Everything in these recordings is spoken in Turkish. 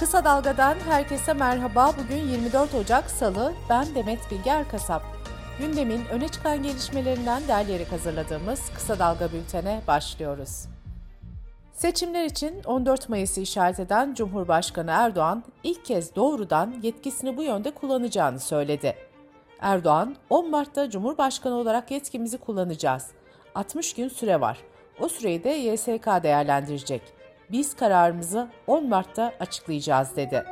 Kısa Dalga'dan herkese merhaba. Bugün 24 Ocak Salı. Ben Demet Bilge Erkasap. Gündemin öne çıkan gelişmelerinden derleyerek hazırladığımız Kısa Dalga bültene başlıyoruz. Seçimler için 14 Mayıs'ı işaret eden Cumhurbaşkanı Erdoğan ilk kez doğrudan yetkisini bu yönde kullanacağını söyledi. Erdoğan, 10 Mart'ta Cumhurbaşkanı olarak yetkimizi kullanacağız. 60 gün süre var. O süreyi de YSK değerlendirecek. Biz kararımızı 10 Mart'ta açıklayacağız dedi.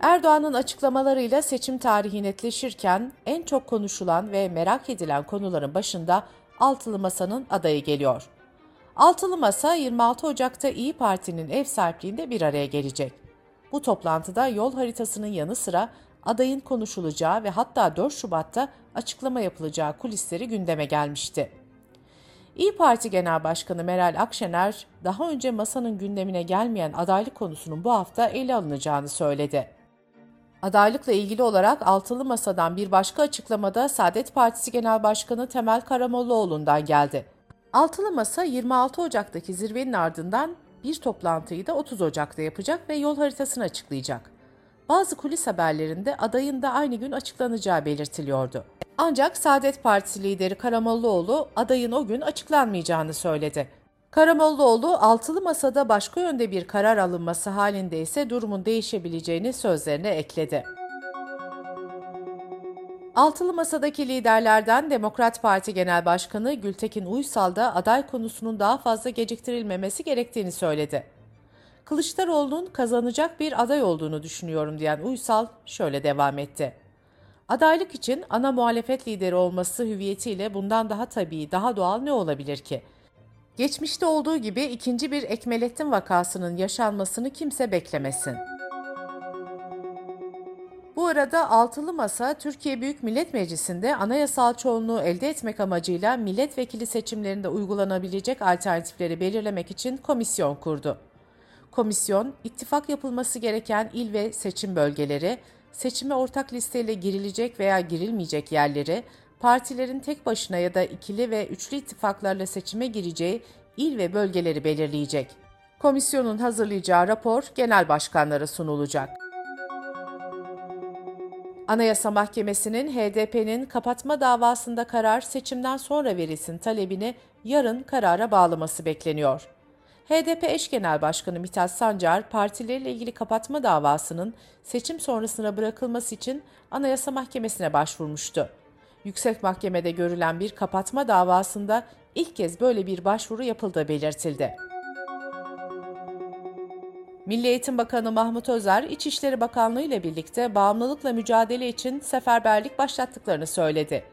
Erdoğan'ın açıklamalarıyla seçim tarihi netleşirken en çok konuşulan ve merak edilen konuların başında Altılı Masa'nın adayı geliyor. Altılı Masa 26 Ocak'ta İyi Parti'nin ev sahipliğinde bir araya gelecek. Bu toplantıda yol haritasının yanı sıra adayın konuşulacağı ve hatta 4 Şubat'ta açıklama yapılacağı kulisleri gündeme gelmişti. İyi Parti Genel Başkanı Meral Akşener, daha önce masanın gündemine gelmeyen adaylık konusunun bu hafta ele alınacağını söyledi. Adaylıkla ilgili olarak altılı masadan bir başka açıklamada Saadet Partisi Genel Başkanı Temel Karamollaoğlu'ndan geldi. Altılı masa 26 Ocak'taki zirvenin ardından bir toplantıyı da 30 Ocak'ta yapacak ve yol haritasını açıklayacak. Bazı kulis haberlerinde adayın da aynı gün açıklanacağı belirtiliyordu. Ancak Saadet Partisi lideri Karamollaoğlu adayın o gün açıklanmayacağını söyledi. Karamollaoğlu altılı masada başka yönde bir karar alınması halinde ise durumun değişebileceğini sözlerine ekledi. Altılı Masa'daki liderlerden Demokrat Parti Genel Başkanı Gültekin Uysal da aday konusunun daha fazla geciktirilmemesi gerektiğini söyledi. Kılıçdaroğlu'nun kazanacak bir aday olduğunu düşünüyorum diyen Uysal şöyle devam etti. Adaylık için ana muhalefet lideri olması hüviyetiyle bundan daha tabii, daha doğal ne olabilir ki? Geçmişte olduğu gibi ikinci bir Ekmelettin vakasının yaşanmasını kimse beklemesin. Bu arada Altılı Masa, Türkiye Büyük Millet Meclisi'nde anayasal çoğunluğu elde etmek amacıyla milletvekili seçimlerinde uygulanabilecek alternatifleri belirlemek için komisyon kurdu. Komisyon, ittifak yapılması gereken il ve seçim bölgeleri, seçime ortak listeyle girilecek veya girilmeyecek yerleri, partilerin tek başına ya da ikili ve üçlü ittifaklarla seçime gireceği il ve bölgeleri belirleyecek. Komisyonun hazırlayacağı rapor genel başkanlara sunulacak. Anayasa Mahkemesi'nin HDP'nin kapatma davasında karar seçimden sonra verilsin talebini yarın karara bağlaması bekleniyor. HDP eş genel başkanı Mithat Sancar, partilerle ilgili kapatma davasının seçim sonrasına bırakılması için Anayasa Mahkemesi'ne başvurmuştu. Yüksek Mahkemede görülen bir kapatma davasında ilk kez böyle bir başvuru yapıldığı belirtildi. Milli Eğitim Bakanı Mahmut Özer, İçişleri Bakanlığı ile birlikte bağımlılıkla mücadele için seferberlik başlattıklarını söyledi.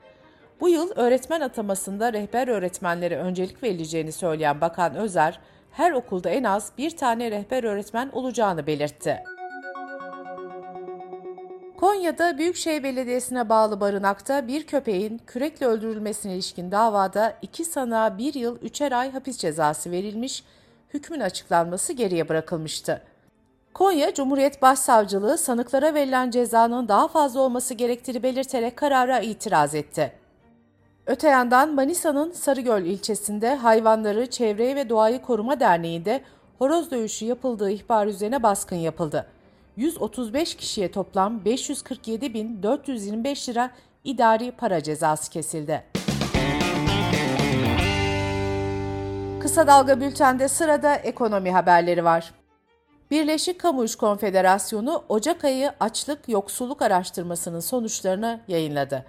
Bu yıl öğretmen atamasında rehber öğretmenlere öncelik verileceğini söyleyen Bakan Özer, her okulda en az bir tane rehber öğretmen olacağını belirtti. Konya'da Büyükşehir Belediyesi'ne bağlı barınakta bir köpeğin kürekle öldürülmesine ilişkin davada iki sanığa bir yıl üçer ay hapis cezası verilmiş, hükmün açıklanması geriye bırakılmıştı. Konya Cumhuriyet Başsavcılığı sanıklara verilen cezanın daha fazla olması gerektiğini belirterek karara itiraz etti. Öte yandan Manisa'nın Sarıgöl ilçesinde Hayvanları, Çevreyi ve Doğayı Koruma Derneği'nde horoz dövüşü yapıldığı ihbar üzerine baskın yapıldı. 135 kişiye toplam 547.425 lira idari para cezası kesildi. Kısa Dalga Bülten'de sırada ekonomi haberleri var. Birleşik Kamu İş Konfederasyonu Ocak ayı açlık yoksulluk araştırmasının sonuçlarını yayınladı.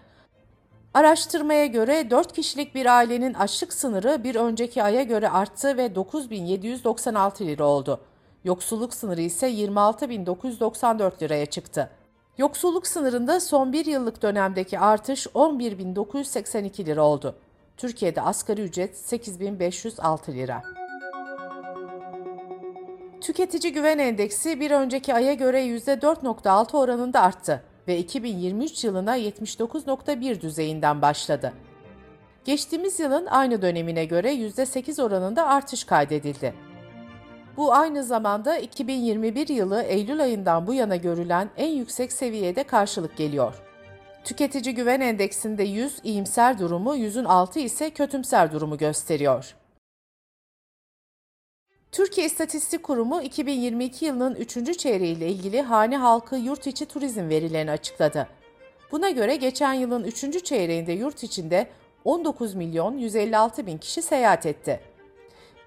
Araştırmaya göre 4 kişilik bir ailenin açlık sınırı bir önceki aya göre arttı ve 9796 lira oldu. Yoksulluk sınırı ise 26.994 liraya çıktı. Yoksulluk sınırında son bir yıllık dönemdeki artış 11.982 lira oldu. Türkiye'de asgari ücret 8.506 lira. Tüketici Güven Endeksi bir önceki aya göre %4.6 oranında arttı ve 2023 yılına 79.1 düzeyinden başladı. Geçtiğimiz yılın aynı dönemine göre %8 oranında artış kaydedildi. Bu aynı zamanda 2021 yılı Eylül ayından bu yana görülen en yüksek seviyede karşılık geliyor. Tüketici Güven Endeksinde 100 iyimser durumu, 100'ün altı ise kötümser durumu gösteriyor. Türkiye İstatistik Kurumu 2022 yılının 3. çeyreği ile ilgili hane halkı yurt içi turizm verilerini açıkladı. Buna göre geçen yılın 3. çeyreğinde yurt içinde 19 milyon 156 bin kişi seyahat etti.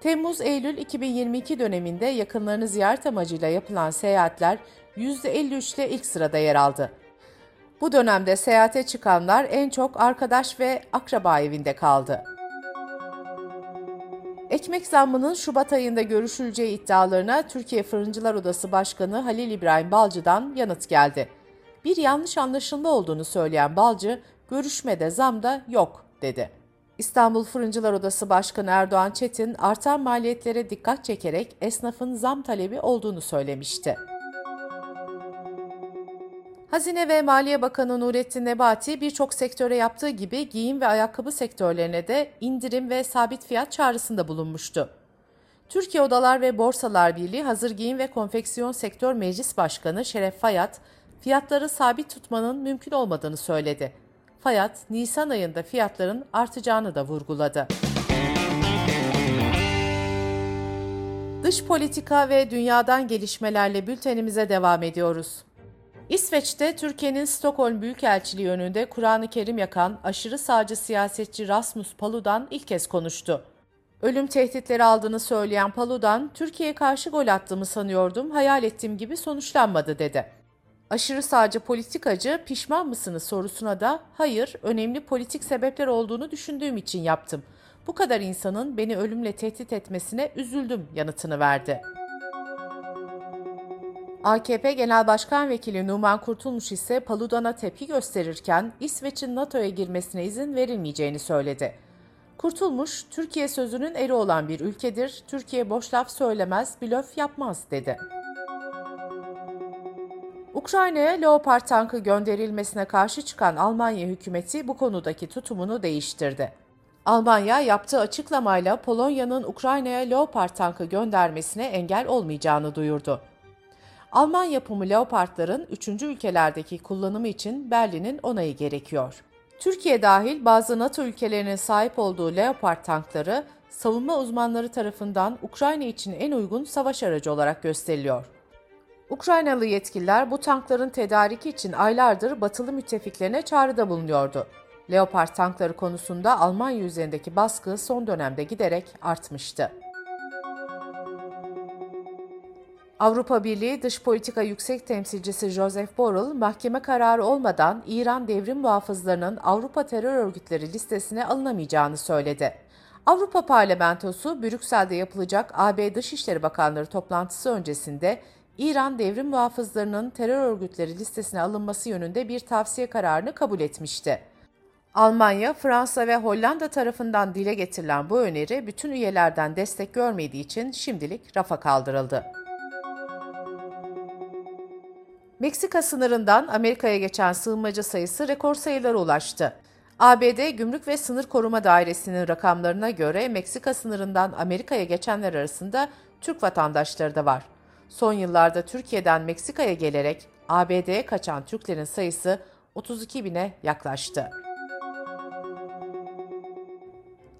Temmuz-Eylül 2022 döneminde yakınlarını ziyaret amacıyla yapılan seyahatler %53 ile ilk sırada yer aldı. Bu dönemde seyahate çıkanlar en çok arkadaş ve akraba evinde kaldı. Ekmek zammının Şubat ayında görüşüleceği iddialarına Türkiye Fırıncılar Odası Başkanı Halil İbrahim Balcı'dan yanıt geldi. Bir yanlış anlaşılma olduğunu söyleyen Balcı, görüşmede zam da yok dedi. İstanbul Fırıncılar Odası Başkanı Erdoğan Çetin artan maliyetlere dikkat çekerek esnafın zam talebi olduğunu söylemişti. Hazine ve Maliye Bakanı Nurettin Nebati birçok sektöre yaptığı gibi giyim ve ayakkabı sektörlerine de indirim ve sabit fiyat çağrısında bulunmuştu. Türkiye Odalar ve Borsalar Birliği Hazır Giyim ve Konfeksiyon Sektör Meclis Başkanı Şeref Fayat, fiyatları sabit tutmanın mümkün olmadığını söyledi. Fayat, Nisan ayında fiyatların artacağını da vurguladı. Dış politika ve dünyadan gelişmelerle bültenimize devam ediyoruz. İsveç'te Türkiye'nin Stockholm Büyükelçiliği önünde Kur'an-ı Kerim yakan aşırı sağcı siyasetçi Rasmus Paludan ilk kez konuştu. Ölüm tehditleri aldığını söyleyen Paludan, Türkiye'ye karşı gol attığımı sanıyordum, hayal ettiğim gibi sonuçlanmadı dedi. Aşırı sağcı politikacı pişman mısınız sorusuna da hayır, önemli politik sebepler olduğunu düşündüğüm için yaptım. Bu kadar insanın beni ölümle tehdit etmesine üzüldüm yanıtını verdi. AKP Genel Başkan Vekili Numan Kurtulmuş ise Paludan'a tepki gösterirken İsveç'in NATO'ya girmesine izin verilmeyeceğini söyledi. Kurtulmuş, Türkiye sözünün eri olan bir ülkedir, Türkiye boş laf söylemez, blöf yapmaz dedi. Ukrayna'ya Leopard tankı gönderilmesine karşı çıkan Almanya hükümeti bu konudaki tutumunu değiştirdi. Almanya yaptığı açıklamayla Polonya'nın Ukrayna'ya Leopard tankı göndermesine engel olmayacağını duyurdu. Alman yapımı Leopard'ların 3. ülkelerdeki kullanımı için Berlin'in onayı gerekiyor. Türkiye dahil bazı NATO ülkelerinin sahip olduğu Leopard tankları savunma uzmanları tarafından Ukrayna için en uygun savaş aracı olarak gösteriliyor. Ukraynalı yetkililer bu tankların tedariki için aylardır batılı müttefiklerine çağrıda bulunuyordu. Leopard tankları konusunda Almanya üzerindeki baskı son dönemde giderek artmıştı. Avrupa Birliği Dış Politika Yüksek Temsilcisi Joseph Borrell, mahkeme kararı olmadan İran devrim muhafızlarının Avrupa terör örgütleri listesine alınamayacağını söyledi. Avrupa Parlamentosu, Brüksel'de yapılacak AB Dışişleri Bakanları toplantısı öncesinde İran devrim muhafızlarının terör örgütleri listesine alınması yönünde bir tavsiye kararını kabul etmişti. Almanya, Fransa ve Hollanda tarafından dile getirilen bu öneri bütün üyelerden destek görmediği için şimdilik rafa kaldırıldı. Meksika sınırından Amerika'ya geçen sığınmacı sayısı rekor sayılara ulaştı. ABD Gümrük ve Sınır Koruma Dairesi'nin rakamlarına göre Meksika sınırından Amerika'ya geçenler arasında Türk vatandaşları da var. Son yıllarda Türkiye'den Meksika'ya gelerek ABD'ye kaçan Türklerin sayısı 32 bine yaklaştı.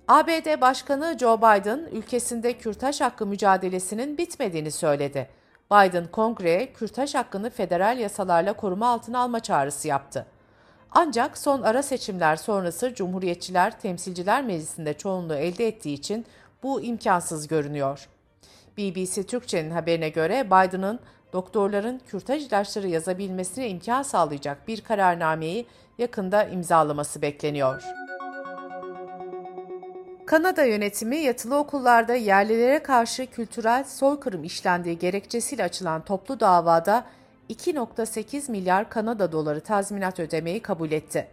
ABD Başkanı Joe Biden ülkesinde kürtaj hakkı mücadelesinin bitmediğini söyledi. Biden kongreye kürtaj hakkını federal yasalarla koruma altına alma çağrısı yaptı. Ancak son ara seçimler sonrası Cumhuriyetçiler Temsilciler Meclisi'nde çoğunluğu elde ettiği için bu imkansız görünüyor. BBC Türkçe'nin haberine göre Biden'ın doktorların kürtaj ilaçları yazabilmesine imkan sağlayacak bir kararnameyi yakında imzalaması bekleniyor. Kanada yönetimi yatılı okullarda yerlilere karşı kültürel soykırım işlendiği gerekçesiyle açılan toplu davada 2.8 milyar Kanada doları tazminat ödemeyi kabul etti.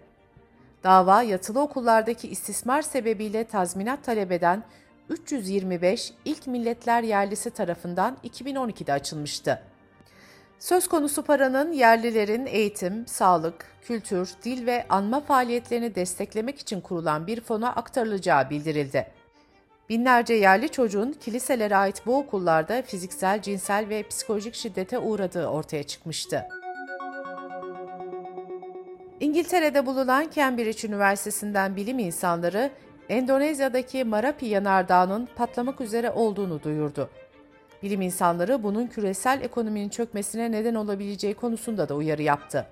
Dava yatılı okullardaki istismar sebebiyle tazminat talep eden 325 ilk milletler yerlisi tarafından 2012'de açılmıştı. Söz konusu paranın yerlilerin eğitim, sağlık, kültür, dil ve anma faaliyetlerini desteklemek için kurulan bir fona aktarılacağı bildirildi. Binlerce yerli çocuğun kiliselere ait bu okullarda fiziksel, cinsel ve psikolojik şiddete uğradığı ortaya çıkmıştı. İngiltere'de bulunan Cambridge Üniversitesi'nden bilim insanları Endonezya'daki Marapi yanardağının patlamak üzere olduğunu duyurdu. Bilim insanları bunun küresel ekonominin çökmesine neden olabileceği konusunda da uyarı yaptı.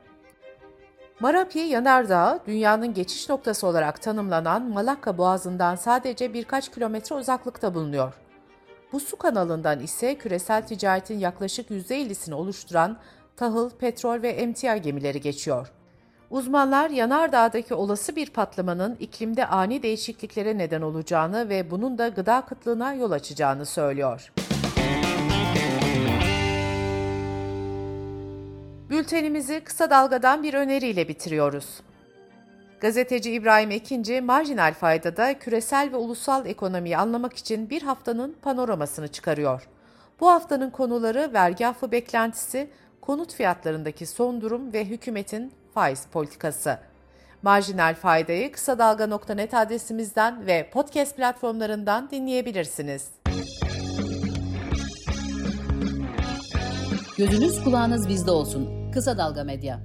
Marapi Yanardağ, dünyanın geçiş noktası olarak tanımlanan Malakka Boğazı'ndan sadece birkaç kilometre uzaklıkta bulunuyor. Bu su kanalından ise küresel ticaretin yaklaşık %50'sini oluşturan tahıl, petrol ve emtia gemileri geçiyor. Uzmanlar Yanardağ'daki olası bir patlamanın iklimde ani değişikliklere neden olacağını ve bunun da gıda kıtlığına yol açacağını söylüyor. Bültenimizi kısa dalgadan bir öneriyle bitiriyoruz. Gazeteci İbrahim Ekinci, marjinal faydada küresel ve ulusal ekonomiyi anlamak için bir haftanın panoramasını çıkarıyor. Bu haftanın konuları vergi affı beklentisi, konut fiyatlarındaki son durum ve hükümetin faiz politikası. Marjinal faydayı kısa dalga.net adresimizden ve podcast platformlarından dinleyebilirsiniz. Gözünüz kulağınız bizde olsun. Kısa Dalga Medya.